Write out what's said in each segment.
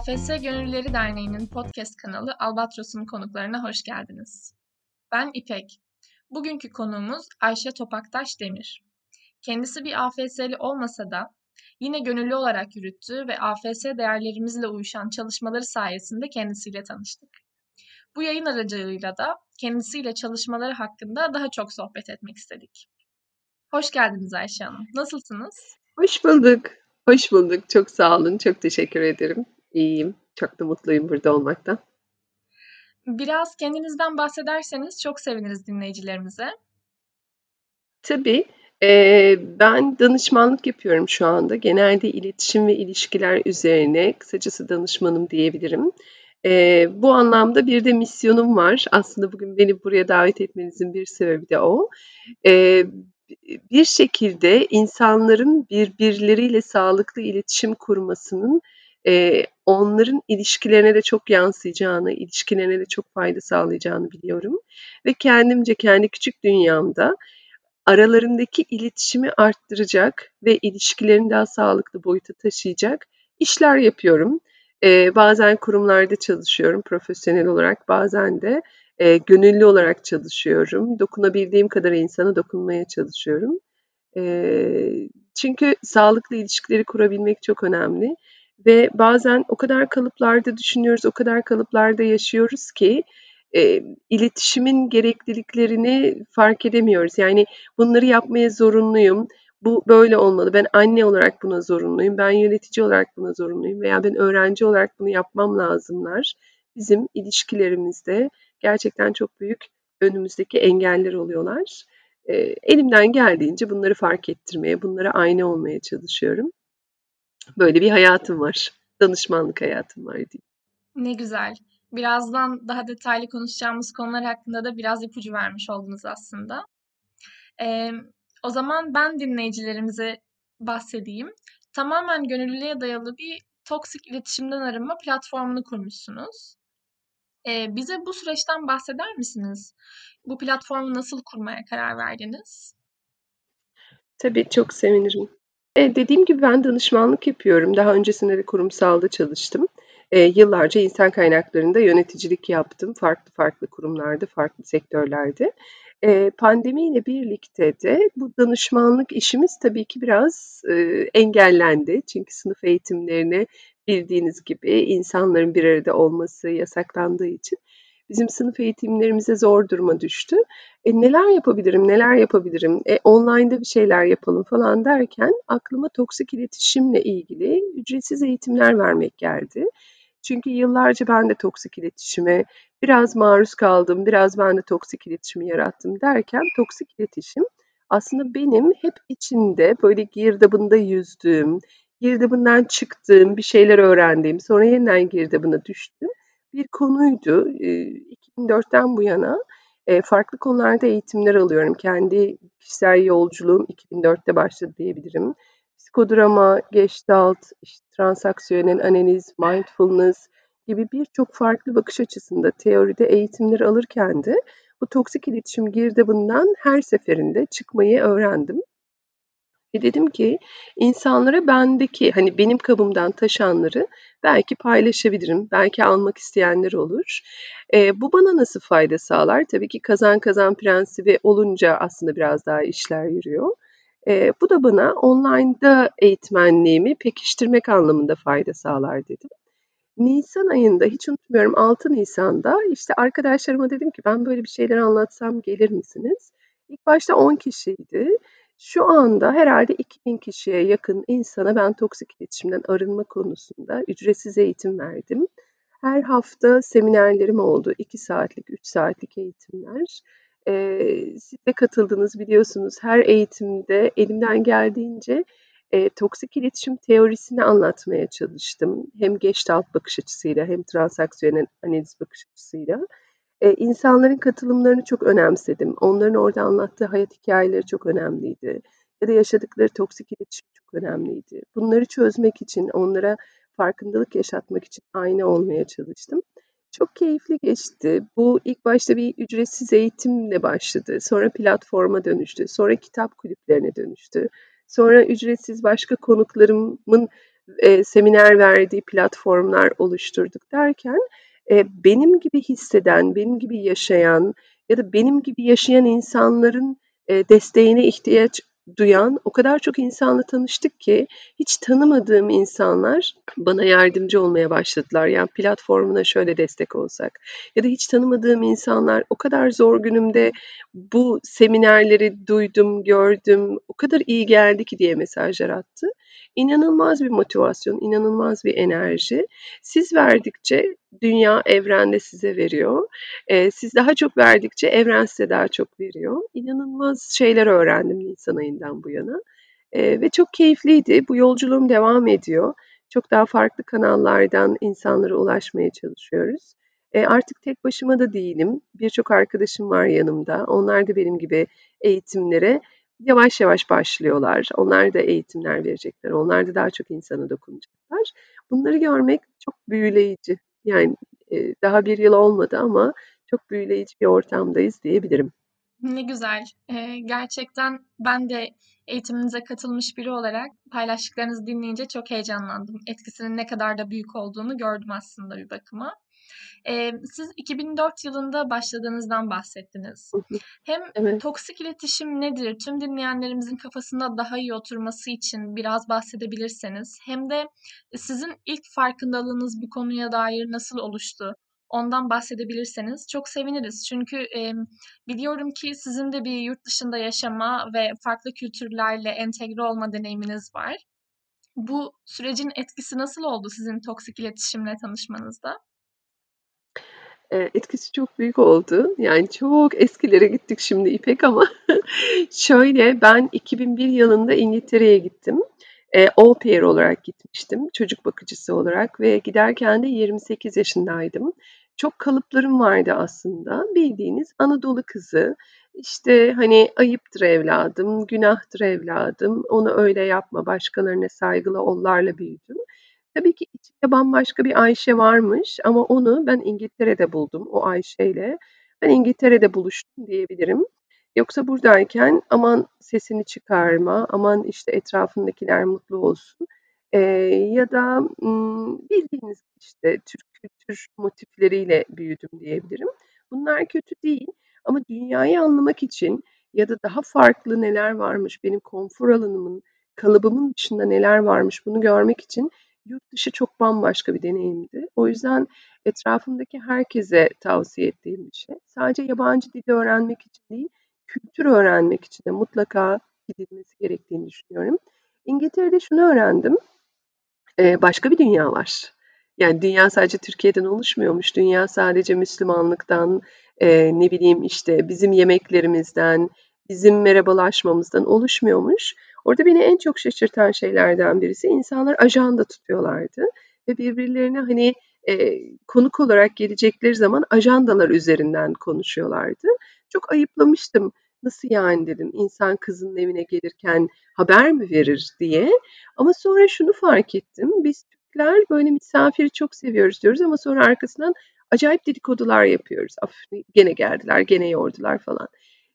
AFS Gönüllüleri Derneği'nin podcast kanalı Albatros'un konuklarına hoş geldiniz. Ben İpek. Bugünkü konuğumuz Ayşe Topaktaş Demir. Kendisi bir AFS'li olmasa da yine gönüllü olarak yürüttüğü ve AFS değerlerimizle uyuşan çalışmaları sayesinde kendisiyle tanıştık. Bu yayın aracılığıyla da kendisiyle çalışmaları hakkında daha çok sohbet etmek istedik. Hoş geldiniz Ayşe Hanım. Nasılsınız? Hoş bulduk. Hoş bulduk. Çok sağ olun. Çok teşekkür ederim. İyiyim. Çok da mutluyum burada olmaktan. Biraz kendinizden bahsederseniz çok seviniriz dinleyicilerimize. Tabii. Ee, ben danışmanlık yapıyorum şu anda. Genelde iletişim ve ilişkiler üzerine kısacası danışmanım diyebilirim. Ee, bu anlamda bir de misyonum var. Aslında bugün beni buraya davet etmenizin bir sebebi de o. Ee, bir şekilde insanların birbirleriyle sağlıklı iletişim kurmasının e, onların ilişkilerine de çok yansıyacağını, ilişkilerine de çok fayda sağlayacağını biliyorum. Ve kendimce kendi küçük dünyamda aralarındaki iletişimi arttıracak ve ilişkilerini daha sağlıklı boyuta taşıyacak işler yapıyorum. Ee, bazen kurumlarda çalışıyorum profesyonel olarak, bazen de e, gönüllü olarak çalışıyorum. Dokunabildiğim kadar insana dokunmaya çalışıyorum. E, çünkü sağlıklı ilişkileri kurabilmek çok önemli. Ve bazen o kadar kalıplarda düşünüyoruz, o kadar kalıplarda yaşıyoruz ki e, iletişimin gerekliliklerini fark edemiyoruz. Yani bunları yapmaya zorunluyum, bu böyle olmalı, ben anne olarak buna zorunluyum, ben yönetici olarak buna zorunluyum veya ben öğrenci olarak bunu yapmam lazımlar. Bizim ilişkilerimizde gerçekten çok büyük önümüzdeki engeller oluyorlar. E, elimden geldiğince bunları fark ettirmeye, bunlara ayna olmaya çalışıyorum. Böyle bir hayatım var. Danışmanlık hayatım var diyeyim. Ne güzel. Birazdan daha detaylı konuşacağımız konular hakkında da biraz ipucu vermiş oldunuz aslında. Ee, o zaman ben dinleyicilerimize bahsedeyim. Tamamen gönüllülüğe dayalı bir toksik iletişimden arınma platformunu kurmuşsunuz. Eee, bize bu süreçten bahseder misiniz? Bu platformu nasıl kurmaya karar verdiniz? Tabii, çok sevinirim. Eee, dediğim gibi ben danışmanlık yapıyorum. Daha öncesinde de kurumsalda çalıştım. Eee, yıllarca insan kaynaklarında yöneticilik yaptım. Farklı farklı kurumlarda, farklı sektörlerde. Eee, pandemiyle birlikte de bu danışmanlık işimiz tabii ki biraz, eee, engellendi. Çünkü sınıf eğitimlerine bildiğiniz gibi insanların bir arada olması yasaklandığı için bizim sınıf eğitimlerimize zor duruma düştü. E, neler yapabilirim, neler yapabilirim, e, online'da bir şeyler yapalım falan derken aklıma toksik iletişimle ilgili ücretsiz eğitimler vermek geldi. Çünkü yıllarca ben de toksik iletişime biraz maruz kaldım, biraz ben de toksik iletişimi yarattım derken toksik iletişim aslında benim hep içinde böyle girdabında yüzdüğüm, girdabından çıktığım, bir şeyler öğrendiğim, sonra yeniden girdabına düştüm bir konuydu. E, 2004'ten bu yana farklı konularda eğitimler alıyorum. Kendi kişisel yolculuğum 2004'te başladı diyebilirim. Psikodrama, gestalt, işte transaksiyonel analiz, mindfulness gibi birçok farklı bakış açısında teoride eğitimler alırken de bu toksik iletişim girdabından her seferinde çıkmayı öğrendim. Ve dedim ki insanlara bendeki hani benim kabımdan taşanları belki paylaşabilirim. Belki almak isteyenler olur. E, bu bana nasıl fayda sağlar? Tabii ki kazan kazan prensibi olunca aslında biraz daha işler yürüyor. E, bu da bana online'da eğitmenliğimi pekiştirmek anlamında fayda sağlar dedim. Nisan ayında hiç unutmuyorum 6 Nisan'da işte arkadaşlarıma dedim ki ben böyle bir şeyler anlatsam gelir misiniz? İlk başta 10 kişiydi. Şu anda herhalde 2000 kişiye yakın insana ben toksik iletişimden arınma konusunda ücretsiz eğitim verdim. Her hafta seminerlerim oldu. 2 saatlik, 3 saatlik eğitimler. Ee, siz de katıldınız biliyorsunuz. Her eğitimde elimden geldiğince e, toksik iletişim teorisini anlatmaya çalıştım. Hem Gestalt bakış açısıyla hem transaksiyonel analiz bakış açısıyla. Eee, insanların katılımlarını çok önemsedim. Onların orada anlattığı hayat hikayeleri çok önemliydi ya da yaşadıkları toksik iletişim çok önemliydi. Bunları çözmek için, onlara farkındalık yaşatmak için ayna olmaya çalıştım. Çok keyifli geçti. Bu ilk başta bir ücretsiz eğitimle başladı. Sonra platforma dönüştü. Sonra kitap kulüplerine dönüştü. Sonra ücretsiz başka konuklarımın e, seminer verdiği platformlar oluşturduk derken e, benim gibi hisseden, benim gibi yaşayan ya da benim gibi yaşayan insanların e, desteğine ihtiyaç duyan o kadar çok insanla tanıştık ki hiç tanımadığım insanlar bana yardımcı olmaya başladılar. Yani platformuna şöyle destek olsak ya da hiç tanımadığım insanlar o kadar zor günümde bu seminerleri duydum, gördüm, o kadar iyi geldi ki diye mesajlar attı. İnanılmaz bir motivasyon, inanılmaz bir enerji. Siz verdikçe dünya evrende size veriyor. Ee, siz daha çok verdikçe evren size daha çok veriyor. İnanılmaz şeyler öğrendim Nisan ayından bu yana. Ee, ve çok keyifliydi. Bu yolculuğum devam ediyor. Çok daha farklı kanallardan insanlara ulaşmaya çalışıyoruz. E, artık tek başıma da değilim. Birçok arkadaşım var yanımda. Onlar da benim gibi eğitimlere yavaş yavaş başlıyorlar. Onlar da eğitimler verecekler. Onlar da daha çok insana dokunacaklar. Bunları görmek çok büyüleyici. Yani daha bir yıl olmadı ama çok büyüleyici bir ortamdayız diyebilirim. Ne güzel. Ee, gerçekten ben de eğitiminize katılmış biri olarak paylaştıklarınızı dinleyince çok heyecanlandım. Etkisinin ne kadar da büyük olduğunu gördüm aslında bir bakıma. Ee, siz 2004 yılında başladığınızdan bahsettiniz. Hem evet. toksik iletişim nedir? Tüm dinleyenlerimizin kafasında daha iyi oturması için biraz bahsedebilirseniz. Hem de sizin ilk farkındalığınız bu konuya dair nasıl oluştu? Ondan bahsedebilirseniz çok seviniriz. Çünkü e, biliyorum ki sizin de bir yurt dışında yaşama ve farklı kültürlerle entegre olma deneyiminiz var. Bu sürecin etkisi nasıl oldu sizin toksik iletişimle tanışmanızda? Etkisi çok büyük oldu. Yani çok eskilere gittik şimdi İpek ama şöyle ben 2001 yılında İngiltere'ye gittim. Eee, au pair olarak gitmiştim, çocuk bakıcısı olarak ve giderken de 28 yaşındaydım. Çok kalıplarım vardı aslında. Bildiğiniz Anadolu kızı, işte, hani, ayıptır evladım, günahtır evladım, onu öyle yapma, başkalarına saygılı ol'larla büyüdüm. Tabii ki içinde bambaşka bir Ayşe varmış ama onu ben İngiltere'de buldum o Ayşe'yle. Ben İngiltere'de buluştum diyebilirim. Yoksa buradayken aman sesini çıkarma, aman işte etrafındakiler mutlu olsun eee, ya da bildiğiniz işte Türk kültür motifleriyle büyüdüm diyebilirim. Bunlar kötü değil ama dünyayı anlamak için ya da daha farklı neler varmış, benim konfor alanımın, kalıbımın dışında neler varmış bunu görmek için yurt dışı çok bambaşka bir deneyimdi. O yüzden etrafımdaki herkese tavsiye ettiğim bir şey. Sadece yabancı dili öğrenmek için değil, kültür öğrenmek için de mutlaka gidilmesi gerektiğini düşünüyorum. İngiltere'de şunu öğrendim. Ee, başka bir dünya var. Yani dünya sadece Türkiye'den oluşmuyormuş. Dünya sadece Müslümanlıktan, e, ne bileyim işte bizim yemeklerimizden, bizim merhabalaşmamızdan oluşmuyormuş. Orada beni en çok şaşırtan şeylerden birisi insanlar ajanda tutuyorlardı ve birbirlerine hani e, konuk olarak gelecekleri zaman ajandalar üzerinden konuşuyorlardı. Çok ayıplamıştım. Nasıl yani dedim insan kızının evine gelirken haber mi verir diye. Ama sonra şunu fark ettim. Biz Türkler böyle misafiri çok seviyoruz diyoruz ama sonra arkasından acayip dedikodular yapıyoruz. Af gene geldiler, gene yordular falan.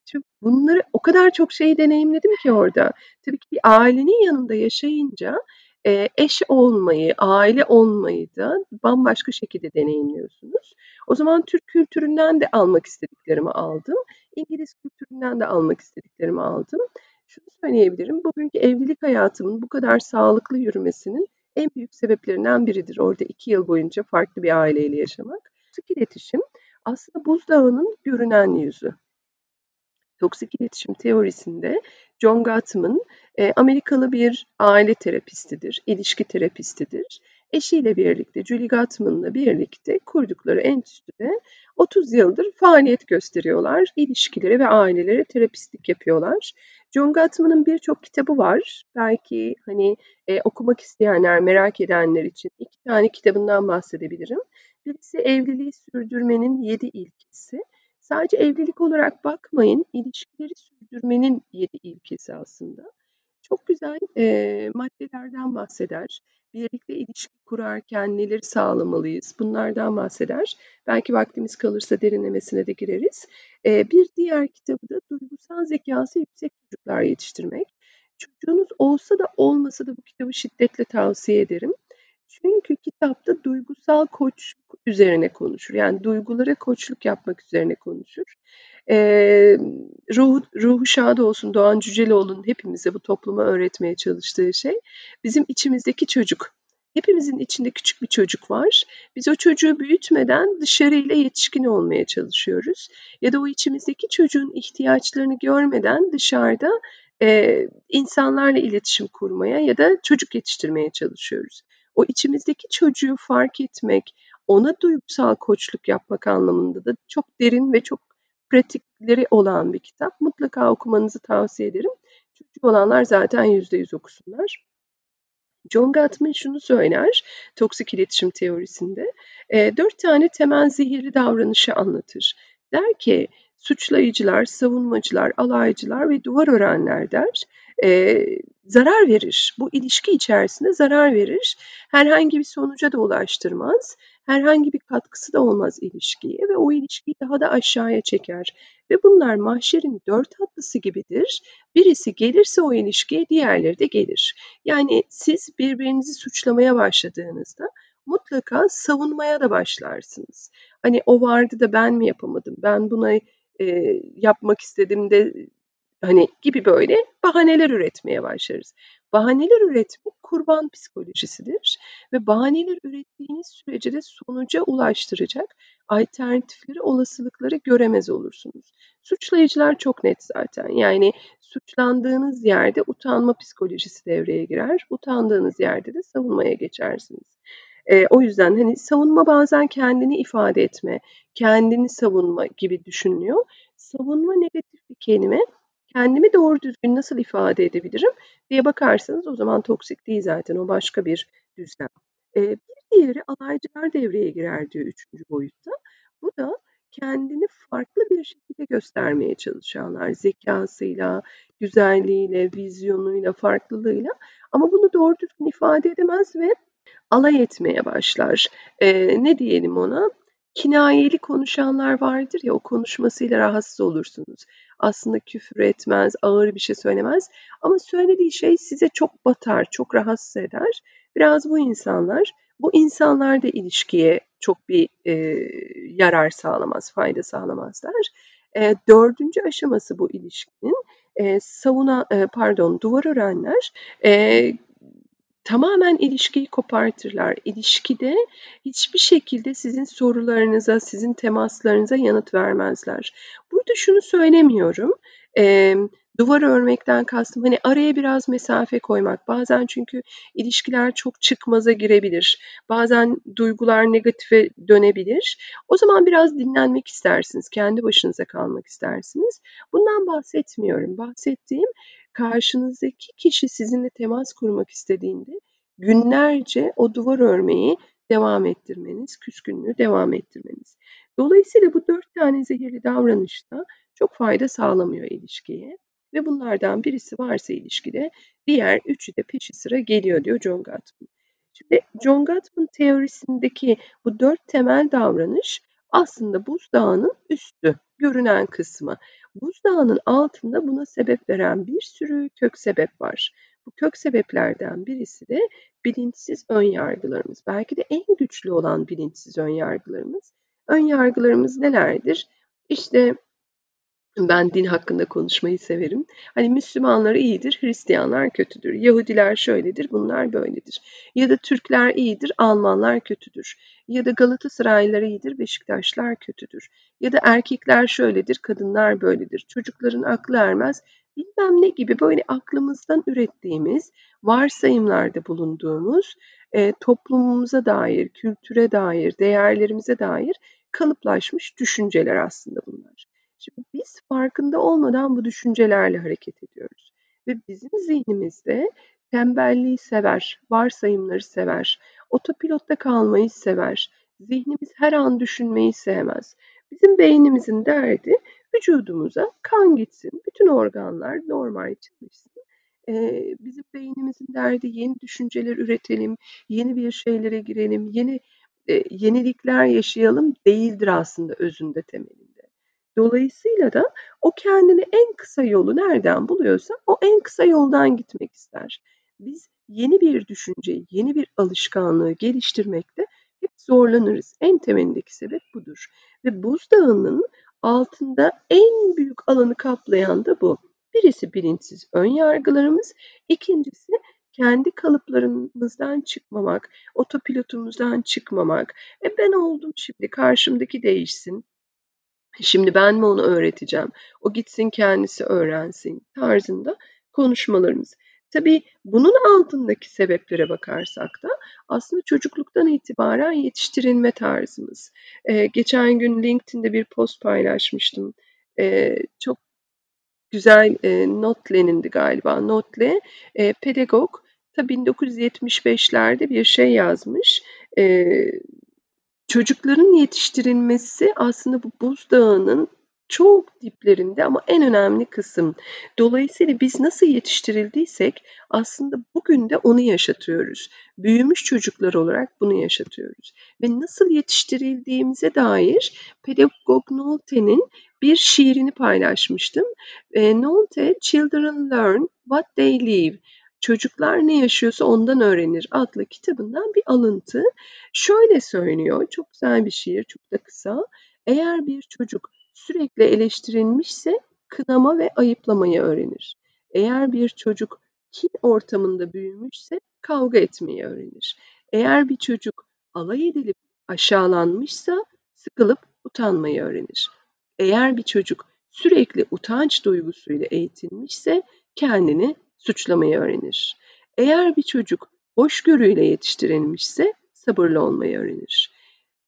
Şimdi bunları o kadar çok şey deneyimledim ki orada. Tabii ki bir ailenin yanında yaşayınca e, eş olmayı, aile olmayı da bambaşka şekilde deneyimliyorsunuz. O zaman Türk kültüründen de almak istediklerimi aldım. İngiliz kültüründen de almak istediklerimi aldım. Şunu söyleyebilirim, bugünkü evlilik hayatımın bu kadar sağlıklı yürümesinin en büyük sebeplerinden biridir. Orada iki yıl boyunca farklı bir aileyle yaşamak. Sık iletişim aslında buzdağının görünen yüzü toksik iletişim teorisinde John Gottman e, Amerikalı bir aile terapistidir, ilişki terapistidir. Eşiyle birlikte, Julie Gottman'la birlikte kurdukları enstitüde 30 yıldır faaliyet gösteriyorlar. İlişkileri ve ailelere terapistlik yapıyorlar. John Gottman'ın birçok kitabı var. Belki hani e, okumak isteyenler, merak edenler için iki tane kitabından bahsedebilirim. Birisi Evliliği Sürdürmenin Yedi İlkesi. Sadece evlilik olarak bakmayın, ilişkileri sürdürmenin yedi ilkesi aslında. Çok güzel e, maddelerden bahseder. Birlikte ilişki kurarken neleri sağlamalıyız? Bunlardan bahseder. Belki vaktimiz kalırsa derinlemesine de gireriz. E, bir diğer kitabı da duygusal zekası yüksek çocuklar yetiştirmek. Çocuğunuz olsa da olmasa da bu kitabı şiddetle tavsiye ederim. Çünkü kitapta duygusal koçluk üzerine konuşur. Yani duygulara koçluk yapmak üzerine konuşur. Eee, ruhu, ruhu şad olsun Doğan Cüceloğlu'nun hepimize bu topluma öğretmeye çalıştığı şey bizim içimizdeki çocuk. Hepimizin içinde küçük bir çocuk var. Biz o çocuğu büyütmeden dışarıyla yetişkin olmaya çalışıyoruz. Ya da o içimizdeki çocuğun ihtiyaçlarını görmeden dışarıda e, insanlarla iletişim kurmaya ya da çocuk yetiştirmeye çalışıyoruz. O içimizdeki çocuğu fark etmek, ona duygusal koçluk yapmak anlamında da çok derin ve çok pratikleri olan bir kitap. Mutlaka okumanızı tavsiye ederim. Çocuğu olanlar zaten yüzde yüz okusunlar. John Gottman şunu söyler toksik iletişim teorisinde. E, dört tane temel zehirli davranışı anlatır. Der ki suçlayıcılar, savunmacılar, alaycılar ve duvar örenler der e, zarar verir. Bu ilişki içerisinde zarar verir. Herhangi bir sonuca da ulaştırmaz. Herhangi bir katkısı da olmaz ilişkiye ve o ilişkiyi daha da aşağıya çeker. Ve bunlar mahşerin dört atlısı gibidir. Birisi gelirse o ilişkiye diğerleri de gelir. Yani siz birbirinizi suçlamaya başladığınızda mutlaka savunmaya da başlarsınız. Hani o vardı da ben mi yapamadım? Ben buna e, yapmak istedim de hani gibi böyle bahaneler üretmeye başlarız. Bahaneler üretmek kurban psikolojisidir ve bahaneler ürettiğiniz sürece de sonuca ulaştıracak alternatifleri, olasılıkları göremez olursunuz. Suçlayıcılar çok net zaten. Yani suçlandığınız yerde utanma psikolojisi devreye girer. Utandığınız yerde de savunmaya geçersiniz. E, o yüzden hani savunma bazen kendini ifade etme, kendini savunma gibi düşünülüyor. Savunma negatif bir kelime. Kendimi doğru düzgün nasıl ifade edebilirim diye bakarsanız o zaman toksik değil zaten o başka bir düzlem. Bir diğeri alaycılar devreye girer diyor üçüncü boyutta. Bu da kendini farklı bir şekilde göstermeye çalışanlar zekasıyla, güzelliğiyle, vizyonuyla, farklılığıyla ama bunu doğru düzgün ifade edemez ve alay etmeye başlar. E, ne diyelim ona? Kinayeli konuşanlar vardır ya o konuşmasıyla rahatsız olursunuz. Aslında küfür etmez, ağır bir şey söylemez ama söylediği şey size çok batar, çok rahatsız eder. Biraz bu insanlar, bu insanlar da ilişkiye çok bir e, yarar sağlamaz, fayda sağlamazlar. E, dördüncü aşaması bu ilişkinin e, savuna, e, pardon duvar örenler e, tamamen ilişkiyi kopartırlar. İlişkide hiçbir şekilde sizin sorularınıza, sizin temaslarınıza yanıt vermezler. Burada şunu söylemiyorum. E, duvar örmekten kastım hani araya biraz mesafe koymak. Bazen çünkü ilişkiler çok çıkmaza girebilir. Bazen duygular negatife dönebilir. O zaman biraz dinlenmek istersiniz. Kendi başınıza kalmak istersiniz. Bundan bahsetmiyorum. Bahsettiğim karşınızdaki kişi sizinle temas kurmak istediğinde günlerce o duvar örmeyi devam ettirmeniz, küskünlüğü devam ettirmeniz. Dolayısıyla bu dört tane zehirli davranışta çok fayda sağlamıyor ilişkiye ve bunlardan birisi varsa ilişkide diğer üçü de peşi sıra geliyor diyor John Gottman. Şimdi John Gottman teorisindeki bu dört temel davranış aslında buzdağının üstü, görünen kısmı. Buzdağının altında buna sebep veren bir sürü kök sebep var. Bu kök sebeplerden birisi de bilinçsiz ön yargılarımız. Belki de en güçlü olan bilinçsiz ön yargılarımız. Ön yargılarımız nelerdir? İşte ben din hakkında konuşmayı severim. Hani Müslümanlar iyidir, Hristiyanlar kötüdür. Yahudiler şöyledir, bunlar böyledir. Ya da Türkler iyidir, Almanlar kötüdür. Ya da Galatasaraylılar iyidir, Beşiktaşlar kötüdür. Ya da erkekler şöyledir, kadınlar böyledir. Çocukların aklı ermez, bilmem ne gibi böyle aklımızdan ürettiğimiz, varsayımlarda bulunduğumuz, e, toplumumuza dair, kültüre dair, değerlerimize dair kalıplaşmış düşünceler aslında bunlar. Şimdi biz farkında olmadan bu düşüncelerle hareket ediyoruz ve bizim zihnimizde tembelliği sever, varsayımları sever, otopilotta kalmayı sever, zihnimiz her an düşünmeyi sevmez. Bizim beynimizin derdi vücudumuza kan gitsin, bütün organlar normal çalışsın. Ee, bizim beynimizin derdi yeni düşünceler üretelim, yeni bir şeylere girelim, yeni e, yenilikler yaşayalım değildir aslında özünde temelinde. Dolayısıyla da o kendine en kısa yolu nereden buluyorsa o en kısa yoldan gitmek ister. Biz yeni bir düşünceyi, yeni bir alışkanlığı geliştirmekte hep zorlanırız. En temelindeki sebep budur. Ve buzdağının altında en büyük alanı kaplayan da bu. Birisi bilinçsiz ön yargılarımız, ikincisi kendi kalıplarımızdan çıkmamak, otopilotumuzdan çıkmamak. E ben oldum şimdi karşımdaki değişsin. Şimdi ben mi onu öğreteceğim? O gitsin kendisi öğrensin tarzında konuşmalarımız. Tabii bunun altındaki sebeplere bakarsak da aslında çocukluktan itibaren yetiştirilme tarzımız. Ee, geçen gün LinkedIn'de bir post paylaşmıştım. Ee, çok güzel e, Notle'nindi galiba. Notle e, pedagog ta 1975'lerde bir şey yazmış. E, çocukların yetiştirilmesi aslında bu buzdağının çok diplerinde ama en önemli kısım. Dolayısıyla biz nasıl yetiştirildiysek aslında bugün de onu yaşatıyoruz. Büyümüş çocuklar olarak bunu yaşatıyoruz. Ve nasıl yetiştirildiğimize dair Pedagog Nolte'nin bir şiirini paylaşmıştım. E, Nolte, Children Learn What They Live. Çocuklar ne yaşıyorsa ondan öğrenir adlı kitabından bir alıntı. Şöyle söylüyor, çok güzel bir şiir, çok da kısa. Eğer bir çocuk sürekli eleştirilmişse kınama ve ayıplamayı öğrenir. Eğer bir çocuk kin ortamında büyümüşse kavga etmeyi öğrenir. Eğer bir çocuk alay edilip aşağılanmışsa sıkılıp utanmayı öğrenir. Eğer bir çocuk sürekli utanç duygusuyla eğitilmişse kendini suçlamayı öğrenir. Eğer bir çocuk hoşgörüyle yetiştirilmişse sabırlı olmayı öğrenir.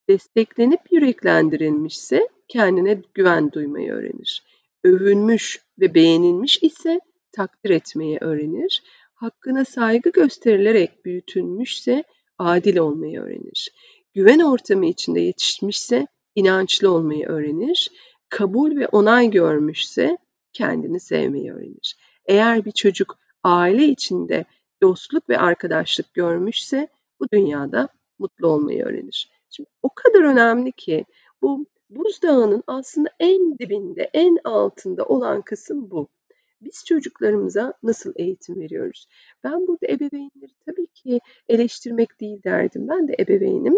Desteklenip yüreklendirilmişse kendine güven duymayı öğrenir. Övünmüş ve beğenilmiş ise takdir etmeyi öğrenir. Hakkına saygı gösterilerek büyütülmüşse adil olmayı öğrenir. Güven ortamı içinde yetişmişse inançlı olmayı öğrenir. Kabul ve onay görmüşse kendini sevmeyi öğrenir. Eğer bir çocuk aile içinde dostluk ve arkadaşlık görmüşse bu dünyada mutlu olmayı öğrenir. Şimdi o kadar önemli ki bu buzdağının aslında en dibinde, en altında olan kısım bu. Biz çocuklarımıza nasıl eğitim veriyoruz? Ben burada ebeveynleri tabii ki eleştirmek değil derdim. Ben de ebeveynim.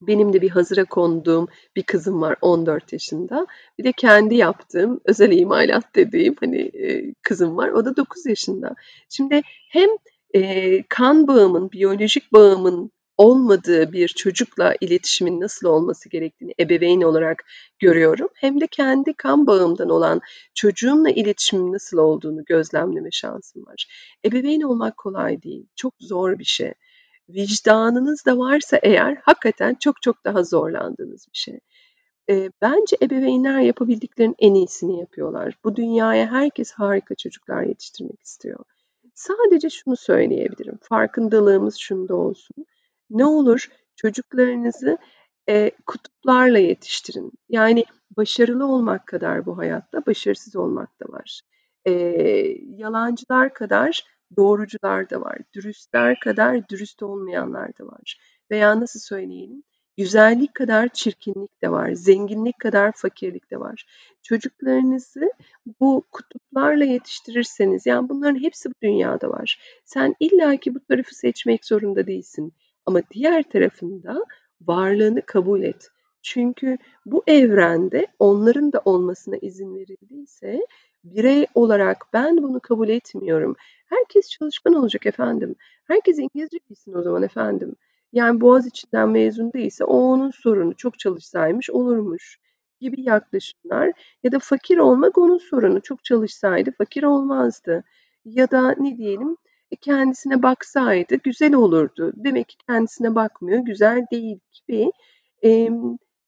Benim de bir hazıra konduğum bir kızım var 14 yaşında. Bir de kendi yaptığım özel imalat dediğim hani e, kızım var. O da 9 yaşında. Şimdi hem e, kan bağımın, biyolojik bağımın olmadığı bir çocukla iletişimin nasıl olması gerektiğini ebeveyn olarak görüyorum. Hem de kendi kan bağımdan olan çocuğumla iletişimin nasıl olduğunu gözlemleme şansım var. Ebeveyn olmak kolay değil. Çok zor bir şey. Vicdanınız da varsa eğer hakikaten çok çok daha zorlandığınız bir şey. E, bence ebeveynler yapabildiklerinin en iyisini yapıyorlar. Bu dünyaya herkes harika çocuklar yetiştirmek istiyor. Sadece şunu söyleyebilirim. Farkındalığımız şunda olsun ne olur çocuklarınızı e, kutuplarla yetiştirin. Yani başarılı olmak kadar bu hayatta başarısız olmak da var. E, yalancılar kadar doğrucular da var. Dürüstler kadar dürüst olmayanlar da var. Veya nasıl söyleyelim? Güzellik kadar çirkinlik de var. Zenginlik kadar fakirlik de var. Çocuklarınızı bu kutuplarla yetiştirirseniz, yani bunların hepsi bu dünyada var. Sen illaki bu tarafı seçmek zorunda değilsin. Ama diğer tarafında varlığını kabul et. Çünkü bu evrende onların da olmasına izin verildiyse birey olarak ben bunu kabul etmiyorum. Herkes çalışkan olacak efendim. Herkes İngilizce bilsin o zaman efendim. Yani Boğaz içinden mezun değilse o onun sorunu. Çok çalışsaymış olurmuş gibi yaklaşımlar ya da fakir olmak onun sorunu. Çok çalışsaydı fakir olmazdı. Ya da ne diyelim e, kendisine baksaydı güzel olurdu. Demek ki kendisine bakmıyor, güzel değil gibi e,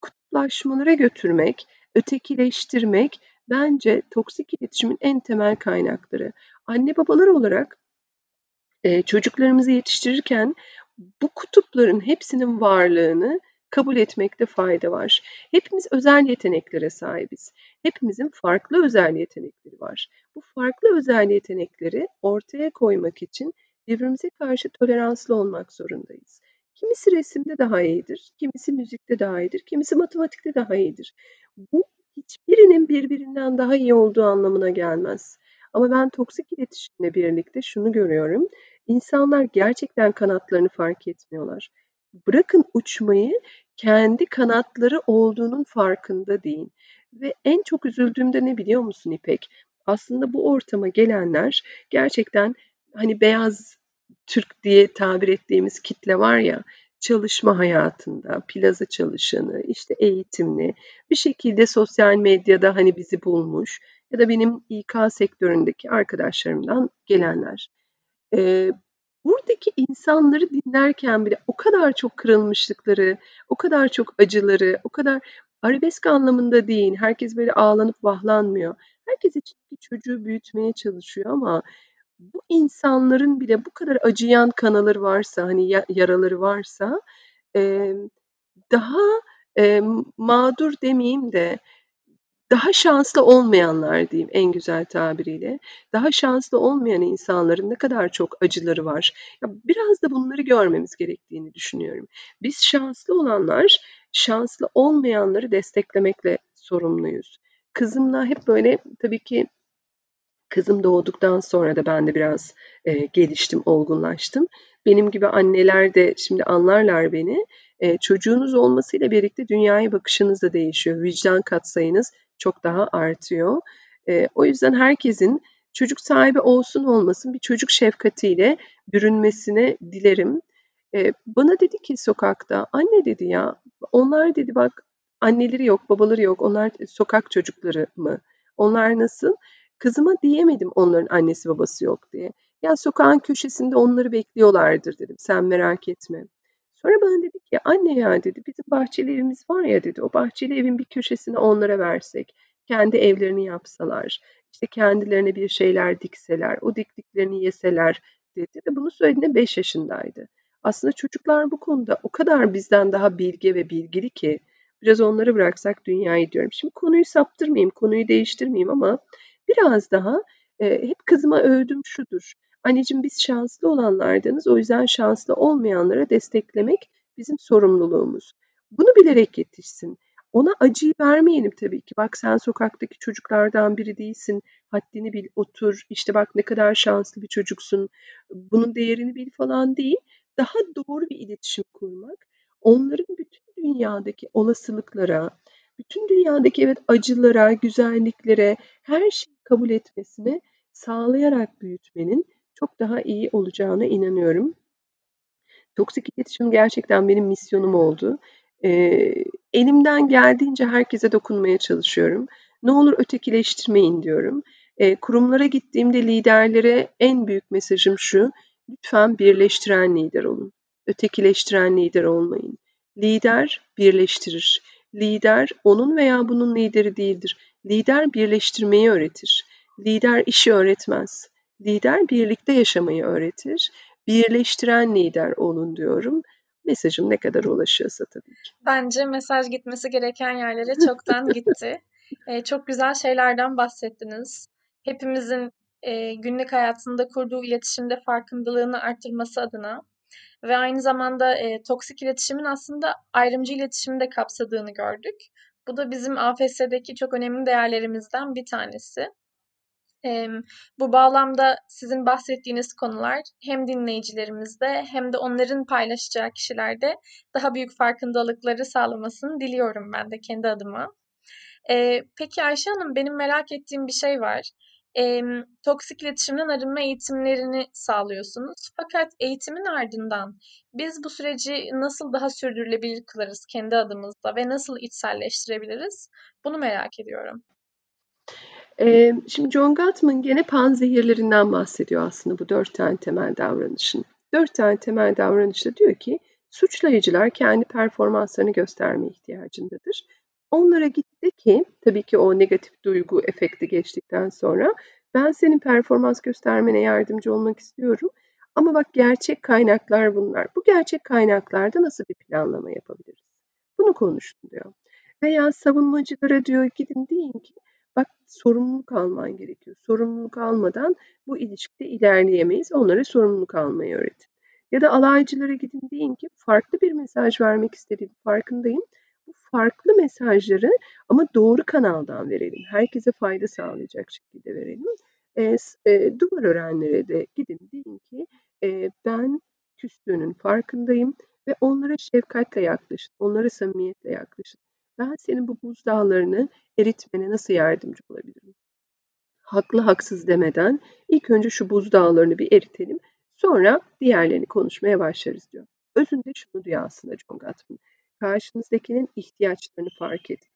kutuplaşmalara götürmek, ötekileştirmek bence toksik iletişimin en temel kaynakları. Anne babalar olarak e, çocuklarımızı yetiştirirken bu kutupların hepsinin varlığını kabul etmekte fayda var. Hepimiz özel yeteneklere sahibiz. Hepimizin farklı özel yetenekleri var. Bu farklı özel yetenekleri ortaya koymak için birbirimize karşı toleranslı olmak zorundayız. Kimisi resimde daha iyidir, kimisi müzikte daha iyidir, kimisi matematikte daha iyidir. Bu hiçbirinin birbirinden daha iyi olduğu anlamına gelmez. Ama ben toksik iletişimle birlikte şunu görüyorum. İnsanlar gerçekten kanatlarını fark etmiyorlar. Bırakın uçmayı, kendi kanatları olduğunun farkında değil. Ve en çok üzüldüğümde ne biliyor musun İpek? Aslında bu ortama gelenler gerçekten hani beyaz Türk diye tabir ettiğimiz kitle var ya, çalışma hayatında, plaza çalışanı, işte eğitimli, bir şekilde sosyal medyada hani bizi bulmuş ya da benim İK sektöründeki arkadaşlarımdan gelenler. Ee, buradaki insanları dinlerken bile o kadar çok kırılmışlıkları, o kadar çok acıları, o kadar arabesk anlamında değil, herkes böyle ağlanıp vahlanmıyor. Herkes içindeki çocuğu büyütmeye çalışıyor ama bu insanların bile bu kadar acıyan kanaları varsa, hani yaraları varsa e, daha e, mağdur demeyeyim de daha şanslı olmayanlar diyeyim en güzel tabiriyle. Daha şanslı olmayan insanların ne kadar çok acıları var. Ya biraz da bunları görmemiz gerektiğini düşünüyorum. Biz şanslı olanlar şanslı olmayanları desteklemekle sorumluyuz. Kızımla hep böyle tabii ki Kızım doğduktan sonra da ben de biraz e, geliştim, olgunlaştım. Benim gibi anneler de şimdi anlarlar beni. E, çocuğunuz olmasıyla birlikte dünyaya bakışınız da değişiyor. Vicdan katsayınız çok daha artıyor. E, o yüzden herkesin çocuk sahibi olsun olmasın bir çocuk şefkatiyle bürünmesini dilerim. E, bana dedi ki sokakta, anne dedi ya, onlar dedi bak anneleri yok, babaları yok, onlar sokak çocukları mı? Onlar nasıl? Kızıma diyemedim onların annesi babası yok diye. Ya sokağın köşesinde onları bekliyorlardır dedim. Sen merak etme. Sonra bana dedi ki anne ya dedi bizim bahçeli evimiz var ya dedi. O bahçeli evin bir köşesine onlara versek. Kendi evlerini yapsalar. işte kendilerine bir şeyler dikseler. O diktiklerini yeseler dedi. Ve bunu söylediğinde 5 yaşındaydı. Aslında çocuklar bu konuda o kadar bizden daha bilge ve bilgili ki biraz onları bıraksak dünyayı diyorum. Şimdi konuyu saptırmayayım, konuyu değiştirmeyeyim ama Biraz daha e, hep kızıma övdüm şudur. Anneciğim biz şanslı olanlardanız. O yüzden şanslı olmayanlara desteklemek bizim sorumluluğumuz. Bunu bilerek yetişsin. Ona acıyı vermeyelim tabii ki. Bak sen sokaktaki çocuklardan biri değilsin. Haddini bil, otur. İşte bak ne kadar şanslı bir çocuksun. Bunun değerini bil falan değil. Daha doğru bir iletişim kurmak. Onların bütün dünyadaki olasılıklara, bütün dünyadaki evet acılara, güzelliklere, her şeyi kabul etmesini sağlayarak büyütmenin çok daha iyi olacağına inanıyorum. Toksik iletişim gerçekten benim misyonum oldu. Eee, elimden geldiğince herkese dokunmaya çalışıyorum. Ne olur ötekileştirmeyin diyorum. Eee, kurumlara gittiğimde liderlere en büyük mesajım şu: Lütfen birleştiren lider olun. Ötekileştiren lider olmayın. Lider birleştirir. Lider onun veya bunun lideri değildir. Lider birleştirmeyi öğretir. Lider işi öğretmez. Lider birlikte yaşamayı öğretir. Birleştiren lider olun diyorum. Mesajım ne kadar ulaşıyorsa tabii ki. Bence mesaj gitmesi gereken yerlere çoktan gitti. Ee, çok güzel şeylerden bahsettiniz. Hepimizin e, günlük hayatında kurduğu iletişimde farkındalığını arttırması adına ve aynı zamanda e, toksik iletişimin aslında ayrımcı iletişimi de kapsadığını gördük. Bu da bizim AFS'deki çok önemli değerlerimizden bir tanesi. E, bu bağlamda sizin bahsettiğiniz konular hem dinleyicilerimizde hem de onların paylaşacağı kişilerde daha büyük farkındalıkları sağlamasını diliyorum ben de kendi adıma. E, peki Ayşe Hanım benim merak ettiğim bir şey var e, toksik iletişimden arınma eğitimlerini sağlıyorsunuz. Fakat eğitimin ardından biz bu süreci nasıl daha sürdürülebilir kılarız kendi adımızda ve nasıl içselleştirebiliriz? Bunu merak ediyorum. Şimdi John Gottman gene panzehirlerinden bahsediyor aslında bu dört tane temel davranışın. Dört tane temel davranışta diyor ki suçlayıcılar kendi performanslarını gösterme ihtiyacındadır. Onlara gitti ki tabii ki o negatif duygu efekti geçtikten sonra ben senin performans göstermene yardımcı olmak istiyorum. Ama bak gerçek kaynaklar bunlar. Bu gerçek kaynaklarda nasıl bir planlama yapabiliriz? Bunu konuşun diyor. Veya savunmacılara diyor gidin deyin ki bak sorumluluk alman gerekiyor. Sorumluluk almadan bu ilişkide ilerleyemeyiz. Onlara sorumluluk almayı öğretin. Ya da alaycılara gidin deyin ki farklı bir mesaj vermek istediğim farkındayım. Bu farklı mesajları ama doğru kanaldan verelim. Herkese fayda sağlayacak şekilde verelim. E, e, duvar örenlere de gidin deyin ki e, ben küstüğünün farkındayım ve onlara şefkatle yaklaşın, onlara samimiyetle yaklaşın. Ben senin bu buzdağlarını eritmene nasıl yardımcı olabilirim? Haklı haksız demeden ilk önce şu buzdağlarını bir eritelim. Sonra diğerlerini konuşmaya başlarız diyor. Özünde şunu diyor aslında John Gottman. Karşınızdakinin ihtiyaçlarını fark edin.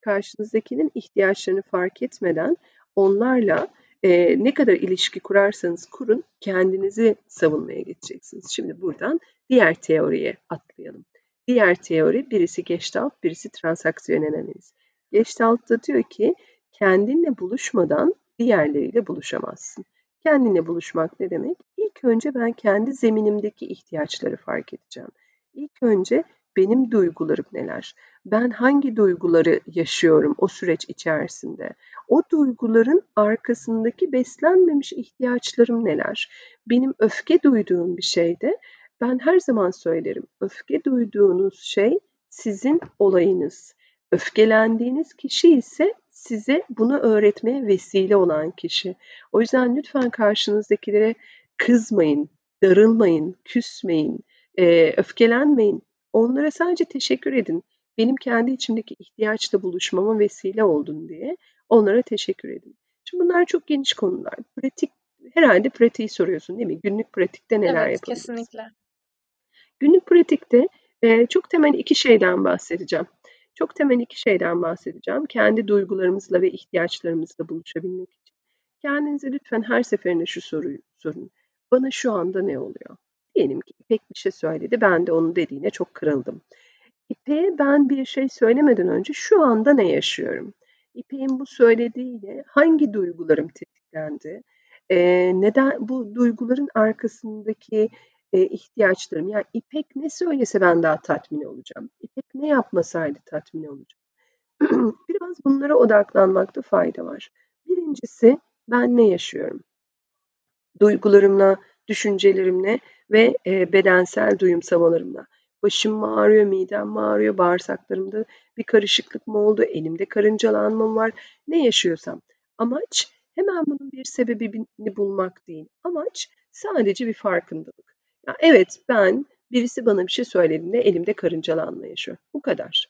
Karşınızdakinin ihtiyaçlarını fark etmeden onlarla e, ne kadar ilişki kurarsanız kurun kendinizi savunmaya geçeceksiniz. Şimdi buradan diğer teoriye atlayalım. Diğer teori birisi Gestalt, birisi transaksiyonel analiz. Gestalt'ta diyor ki kendinle buluşmadan diğerleriyle buluşamazsın. Kendinle buluşmak ne demek? İlk önce ben kendi zeminimdeki ihtiyaçları fark edeceğim. İlk önce benim duygularım neler? Ben hangi duyguları yaşıyorum o süreç içerisinde? O duyguların arkasındaki beslenmemiş ihtiyaçlarım neler? Benim öfke duyduğum bir şeyde ben her zaman söylerim. Öfke duyduğunuz şey sizin olayınız. Öfkelendiğiniz kişi ise size bunu öğretmeye vesile olan kişi. O yüzden lütfen karşınızdakilere kızmayın, darılmayın, küsmeyin, öfkelenmeyin. Onlara sadece teşekkür edin. Benim kendi içimdeki ihtiyaçla buluşmama vesile oldun diye onlara teşekkür edin. Şimdi bunlar çok geniş konular. Pratik, herhalde pratiği soruyorsun değil mi? Günlük pratikte neler evet, yapabiliriz? kesinlikle. Günlük pratikte e, çok temel iki şeyden bahsedeceğim. Çok temel iki şeyden bahsedeceğim. Kendi duygularımızla ve ihtiyaçlarımızla buluşabilmek için. Kendinize lütfen her seferinde şu soruyu sorun. Bana şu anda ne oluyor? Diyelim ki İpek bir şey söyledi. Ben de onun dediğine çok kırıldım. İpek'e ben bir şey söylemeden önce şu anda ne yaşıyorum? İpek'in bu söylediğiyle hangi duygularım tetiklendi? Ee, neden bu duyguların arkasındaki e, ihtiyaçlarım? Yani İpek ne söylese ben daha tatmin olacağım. İpek ne yapmasaydı tatmin olacağım. Biraz bunlara odaklanmakta fayda var. Birincisi ben ne yaşıyorum? Duygularımla, düşüncelerimle ve e, bedensel duyumsamalarımla. Başım ağrıyor, midem mi ağrıyor, bağırsaklarımda bir karışıklık mı oldu, elimde karıncalanma mı var, ne yaşıyorsam. Amaç hemen bunun bir sebebini bulmak değil. Amaç sadece bir farkındalık. Ya evet ben birisi bana bir şey söylediğinde elimde karıncalanma yaşıyor. Bu kadar.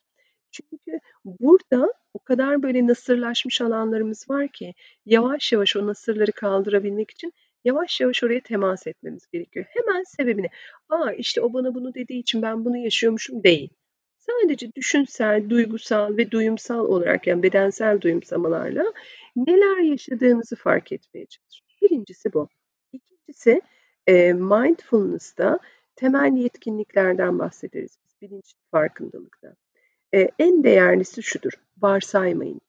Çünkü burada o kadar böyle nasırlaşmış alanlarımız var ki yavaş yavaş o nasırları kaldırabilmek için yavaş yavaş oraya temas etmemiz gerekiyor. Hemen sebebini, aa işte o bana bunu dediği için ben bunu yaşıyormuşum değil. Sadece düşünsel, duygusal ve duyumsal olarak yani bedensel duyumsamalarla neler yaşadığınızı fark etmeye çalışın. Birincisi bu. İkincisi e, mindfulness'ta temel yetkinliklerden bahsederiz biz bilinçli farkındalıkta. E, en değerlisi şudur, varsaymayın.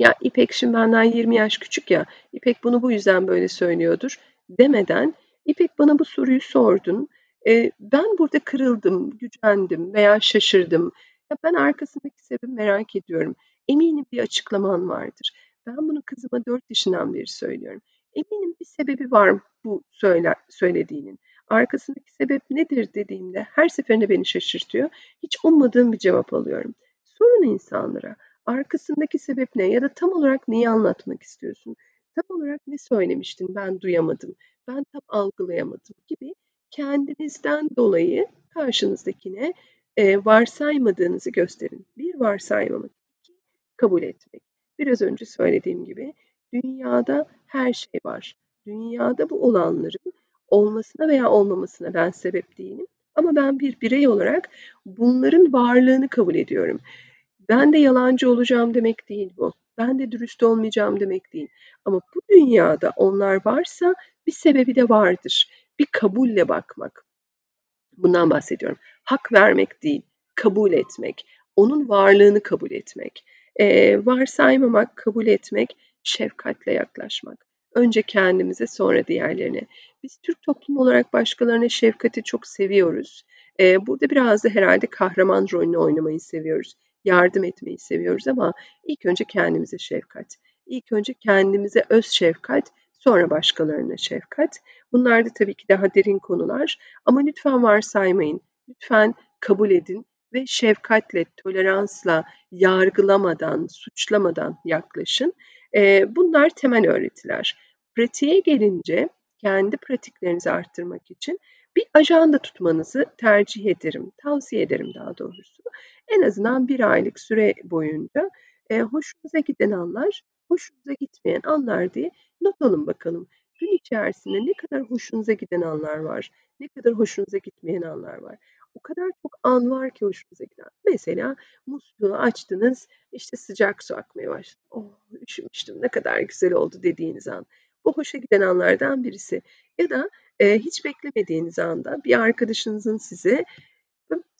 Ya İpek şimdi benden 20 yaş küçük ya, İpek bunu bu yüzden böyle söylüyordur demeden İpek bana bu soruyu sordun. E, ben burada kırıldım, gücendim veya şaşırdım. Ya ben arkasındaki sebebi merak ediyorum. Eminim bir açıklaman vardır. Ben bunu kızıma 4 yaşından beri söylüyorum. Eminim bir sebebi var bu söyler, söylediğinin. Arkasındaki sebep nedir dediğimde her seferinde beni şaşırtıyor. Hiç ummadığım bir cevap alıyorum. Sorun insanlara arkasındaki sebep ne ya da tam olarak neyi anlatmak istiyorsun? Tam olarak ne söylemiştin ben duyamadım, ben tam algılayamadım gibi kendinizden dolayı karşınızdakine e, varsaymadığınızı gösterin. Bir varsaymamak, iki kabul etmek. Biraz önce söylediğim gibi dünyada her şey var. Dünyada bu olanların olmasına veya olmamasına ben sebep değilim. Ama ben bir birey olarak bunların varlığını kabul ediyorum. Ben de yalancı olacağım demek değil bu. Ben de dürüst olmayacağım demek değil. Ama bu dünyada onlar varsa bir sebebi de vardır. Bir kabulle bakmak. Bundan bahsediyorum. Hak vermek değil, kabul etmek. Onun varlığını kabul etmek. Ee, varsaymamak, kabul etmek, şefkatle yaklaşmak. Önce kendimize sonra diğerlerine. Biz Türk toplumu olarak başkalarına şefkati çok seviyoruz. Ee, burada biraz da herhalde kahraman rolünü oynamayı seviyoruz yardım etmeyi seviyoruz ama ilk önce kendimize şefkat. İlk önce kendimize öz şefkat, sonra başkalarına şefkat. Bunlar da tabii ki daha derin konular ama lütfen varsaymayın. Lütfen kabul edin ve şefkatle, toleransla, yargılamadan, suçlamadan yaklaşın. Bunlar temel öğretiler. Pratiğe gelince kendi pratiklerinizi arttırmak için bir ajanda tutmanızı tercih ederim, tavsiye ederim daha doğrusu. En azından bir aylık süre boyunca e, hoşunuza giden anlar, hoşunuza gitmeyen anlar diye not alın bakalım. Gün içerisinde ne kadar hoşunuza giden anlar var, ne kadar hoşunuza gitmeyen anlar var. O kadar çok an var ki hoşunuza giden. Mesela musluğu açtınız, işte sıcak su akmaya başladı. Oh üşümüştüm, ne kadar güzel oldu dediğiniz an. Bu hoşa giden anlardan birisi. Ya da e, hiç beklemediğiniz anda bir arkadaşınızın size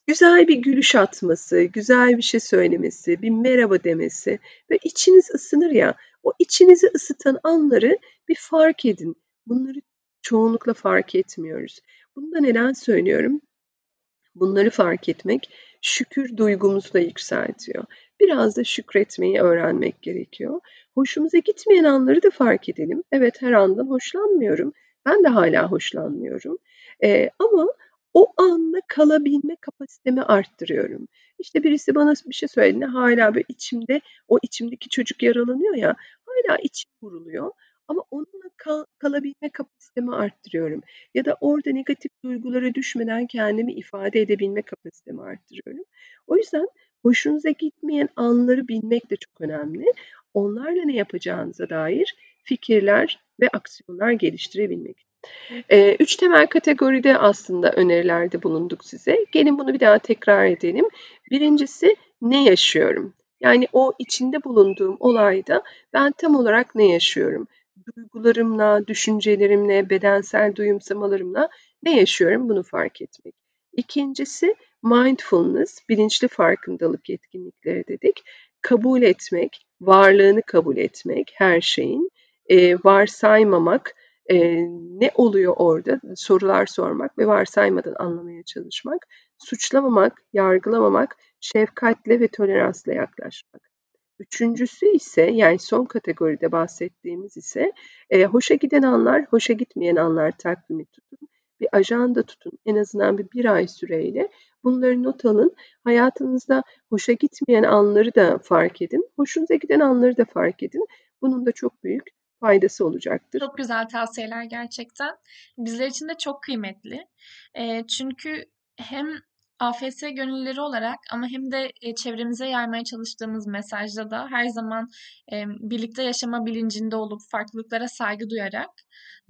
güzel bir gülüş atması, güzel bir şey söylemesi, bir merhaba demesi ve içiniz ısınır ya, o içinizi ısıtan anları bir fark edin. Bunları çoğunlukla fark etmiyoruz. Bunu da neden söylüyorum? Bunları fark etmek şükür duygumuzu da yükseltiyor. Biraz da şükretmeyi öğrenmek gerekiyor. Hoşumuza gitmeyen anları da fark edelim. Evet her andan hoşlanmıyorum. Ben de hala hoşlanmıyorum. Ee, ama o anda kalabilme kapasitemi arttırıyorum. İşte birisi bana bir şey söylediğinde hala böyle içimde o içimdeki çocuk yaralanıyor ya hala içim vuruluyor. Ama onunla kal, kalabilme kapasitemi arttırıyorum. Ya da orada negatif duygulara düşmeden kendimi ifade edebilme kapasitemi arttırıyorum. O yüzden hoşunuza gitmeyen anları bilmek de çok önemli. Onlarla ne yapacağınıza dair fikirler ve aksiyonlar geliştirebilmek. Ee, üç temel kategoride aslında önerilerde bulunduk size. Gelin bunu bir daha tekrar edelim. Birincisi ne yaşıyorum? Yani o içinde bulunduğum olayda ben tam olarak ne yaşıyorum? Duygularımla, düşüncelerimle, bedensel duyumsamalarımla ne yaşıyorum bunu fark etmek. İkincisi mindfulness, bilinçli farkındalık etkinlikleri dedik. Kabul etmek, varlığını kabul etmek her şeyin, e, varsaymamak, e, ne oluyor orada sorular sormak ve varsaymadan anlamaya çalışmak, suçlamamak, yargılamamak, şefkatle ve toleransla yaklaşmak. Üçüncüsü ise yani son kategoride bahsettiğimiz ise e, hoşa giden anlar, hoşa gitmeyen anlar takvimi tutun. Bir ajanda tutun en azından bir, bir ay süreyle. Bunları not alın. Hayatınızda hoşa gitmeyen anları da fark edin. Hoşunuza giden anları da fark edin. Bunun da çok büyük faydası olacaktır. Çok güzel tavsiyeler gerçekten. Bizler için de çok kıymetli. E, çünkü hem AFS gönüllüleri olarak ama hem de e, çevremize yaymaya çalıştığımız mesajda da her zaman birlikte yaşama bilincinde olup farklılıklara saygı duyarak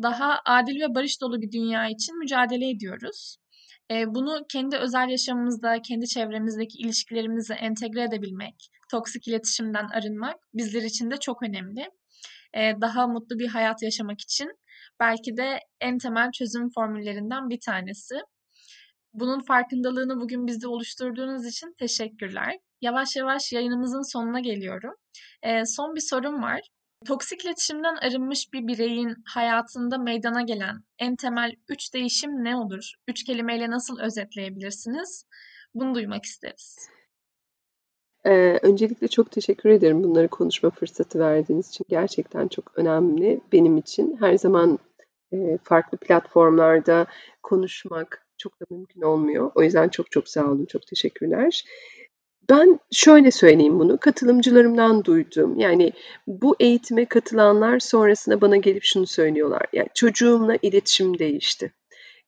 daha adil ve barış dolu bir dünya için mücadele ediyoruz. Bunu kendi özel yaşamımızda, kendi çevremizdeki ilişkilerimize entegre edebilmek, toksik iletişimden arınmak bizler için de çok önemli daha mutlu bir hayat yaşamak için belki de en temel çözüm formüllerinden bir tanesi. Bunun farkındalığını bugün bizde oluşturduğunuz için teşekkürler. Yavaş yavaş yayınımızın sonuna geliyorum. son bir sorum var. Toksik iletişimden arınmış bir bireyin hayatında meydana gelen en temel üç değişim ne olur? Üç kelimeyle nasıl özetleyebilirsiniz? Bunu duymak isteriz. Eee, öncelikle çok teşekkür ederim bunları konuşma fırsatı verdiğiniz için. Gerçekten çok önemli benim için. Her zaman, eee, farklı platformlarda konuşmak çok da mümkün olmuyor. O yüzden çok çok sağ olun, çok teşekkürler. Ben şöyle söyleyeyim bunu, katılımcılarımdan duyduğum, yani bu eğitime katılanlar sonrasında bana gelip şunu söylüyorlar, "Ya, çocuğumla iletişim değişti."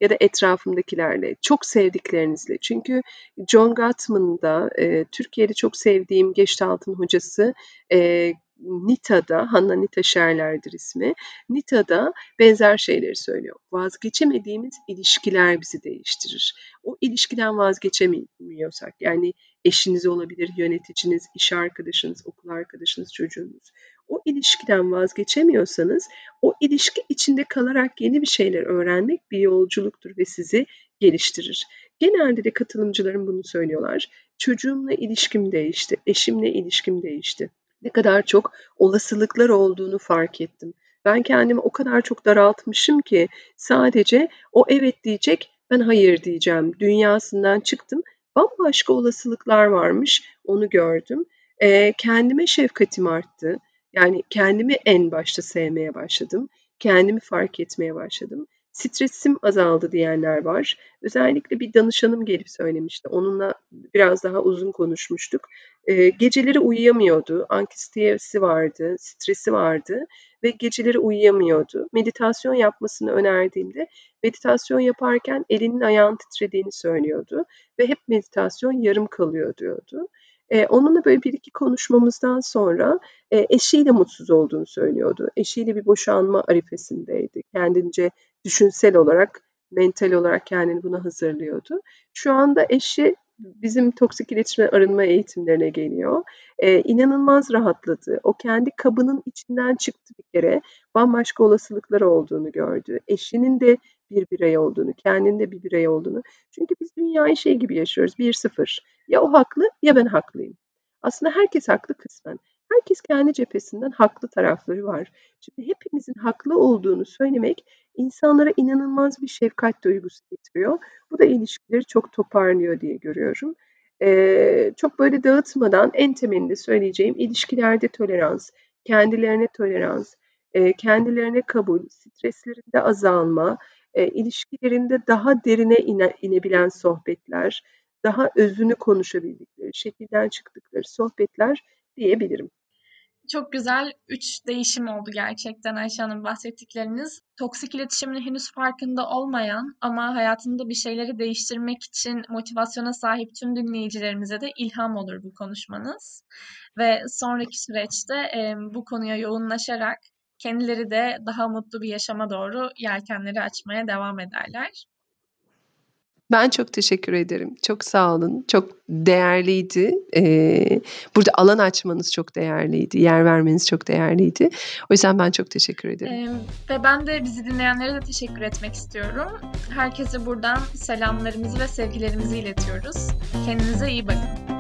Ya da etrafımdakilerle, çok sevdiklerinizle. Çünkü John Gottman'da, e, Türkiye'de çok sevdiğim Gestalt'ın hocası e, Nita'da, Hanna Nita Scherler'dir ismi. Nita'da benzer şeyleri söylüyor. Vazgeçemediğimiz ilişkiler bizi değiştirir. O ilişkiden vazgeçemiyorsak, yani eşiniz olabilir, yöneticiniz, iş arkadaşınız, okul arkadaşınız, çocuğunuz. O ilişkiden vazgeçemiyorsanız o ilişki içinde kalarak yeni bir şeyler öğrenmek bir yolculuktur ve sizi geliştirir. Genelde de katılımcılarım bunu söylüyorlar. Çocuğumla ilişkim değişti, eşimle ilişkim değişti. Ne kadar çok olasılıklar olduğunu fark ettim. Ben kendimi o kadar çok daraltmışım ki sadece o evet diyecek, ben hayır diyeceğim dünyasından çıktım. Bambaşka olasılıklar varmış, onu gördüm. E, kendime şefkatim arttı. Yani kendimi en başta sevmeye başladım. Kendimi fark etmeye başladım. Stresim azaldı diyenler var. Özellikle bir danışanım gelip söylemişti. Onunla biraz daha uzun konuşmuştuk. E, geceleri uyuyamıyordu, anksiyetesi vardı, stresi vardı ve geceleri uyuyamıyordu. Meditasyon yapmasını önerdiğimde meditasyon yaparken elinin ayağın titrediğini söylüyordu ve hep meditasyon yarım kalıyor diyordu. E, onunla böyle bir iki konuşmamızdan sonra e, eşiyle mutsuz olduğunu söylüyordu. Eşiyle bir boşanma arifesindeydi. Kendince düşünsel olarak, mental olarak kendini buna hazırlıyordu. Şu anda eşi bizim toksik iletişime arınma eğitimlerine geliyor. Ee, inanılmaz rahatladı. O kendi kabının içinden çıktı bir kere. Bambaşka olasılıkları olduğunu gördü. Eşinin de bir birey olduğunu, kendinin de bir birey olduğunu. Çünkü biz dünyayı şey gibi yaşıyoruz. Bir sıfır. Ya o haklı ya ben haklıyım. Aslında herkes haklı kısmen. Herkes kendi cephesinden haklı tarafları var. Şimdi hepimizin haklı olduğunu söylemek insanlara inanılmaz bir şefkat duygusu getiriyor. Bu da ilişkileri çok toparlıyor diye görüyorum. Ee, çok böyle dağıtmadan en temelinde söyleyeceğim ilişkilerde tolerans, kendilerine tolerans, kendilerine kabul, streslerinde azalma, ilişkilerinde daha derine ine, inebilen sohbetler, daha özünü konuşabildikleri, şekilden çıktıkları sohbetler diyebilirim. Çok güzel üç değişim oldu gerçekten Ayşe Hanım bahsettikleriniz. Toksik iletişimin henüz farkında olmayan ama hayatında bir şeyleri değiştirmek için motivasyona sahip tüm dinleyicilerimize de ilham olur bu konuşmanız. Ve sonraki süreçte e, bu konuya yoğunlaşarak kendileri de daha mutlu bir yaşama doğru yelkenleri açmaya devam ederler. Ben çok teşekkür ederim. Çok sağ olun. Çok değerliydi. Ee, burada alan açmanız çok değerliydi. Yer vermeniz çok değerliydi. O yüzden ben çok teşekkür ederim. Ee, ve ben de bizi dinleyenlere de teşekkür etmek istiyorum. Herkese buradan selamlarımızı ve sevgilerimizi iletiyoruz. Kendinize iyi bakın.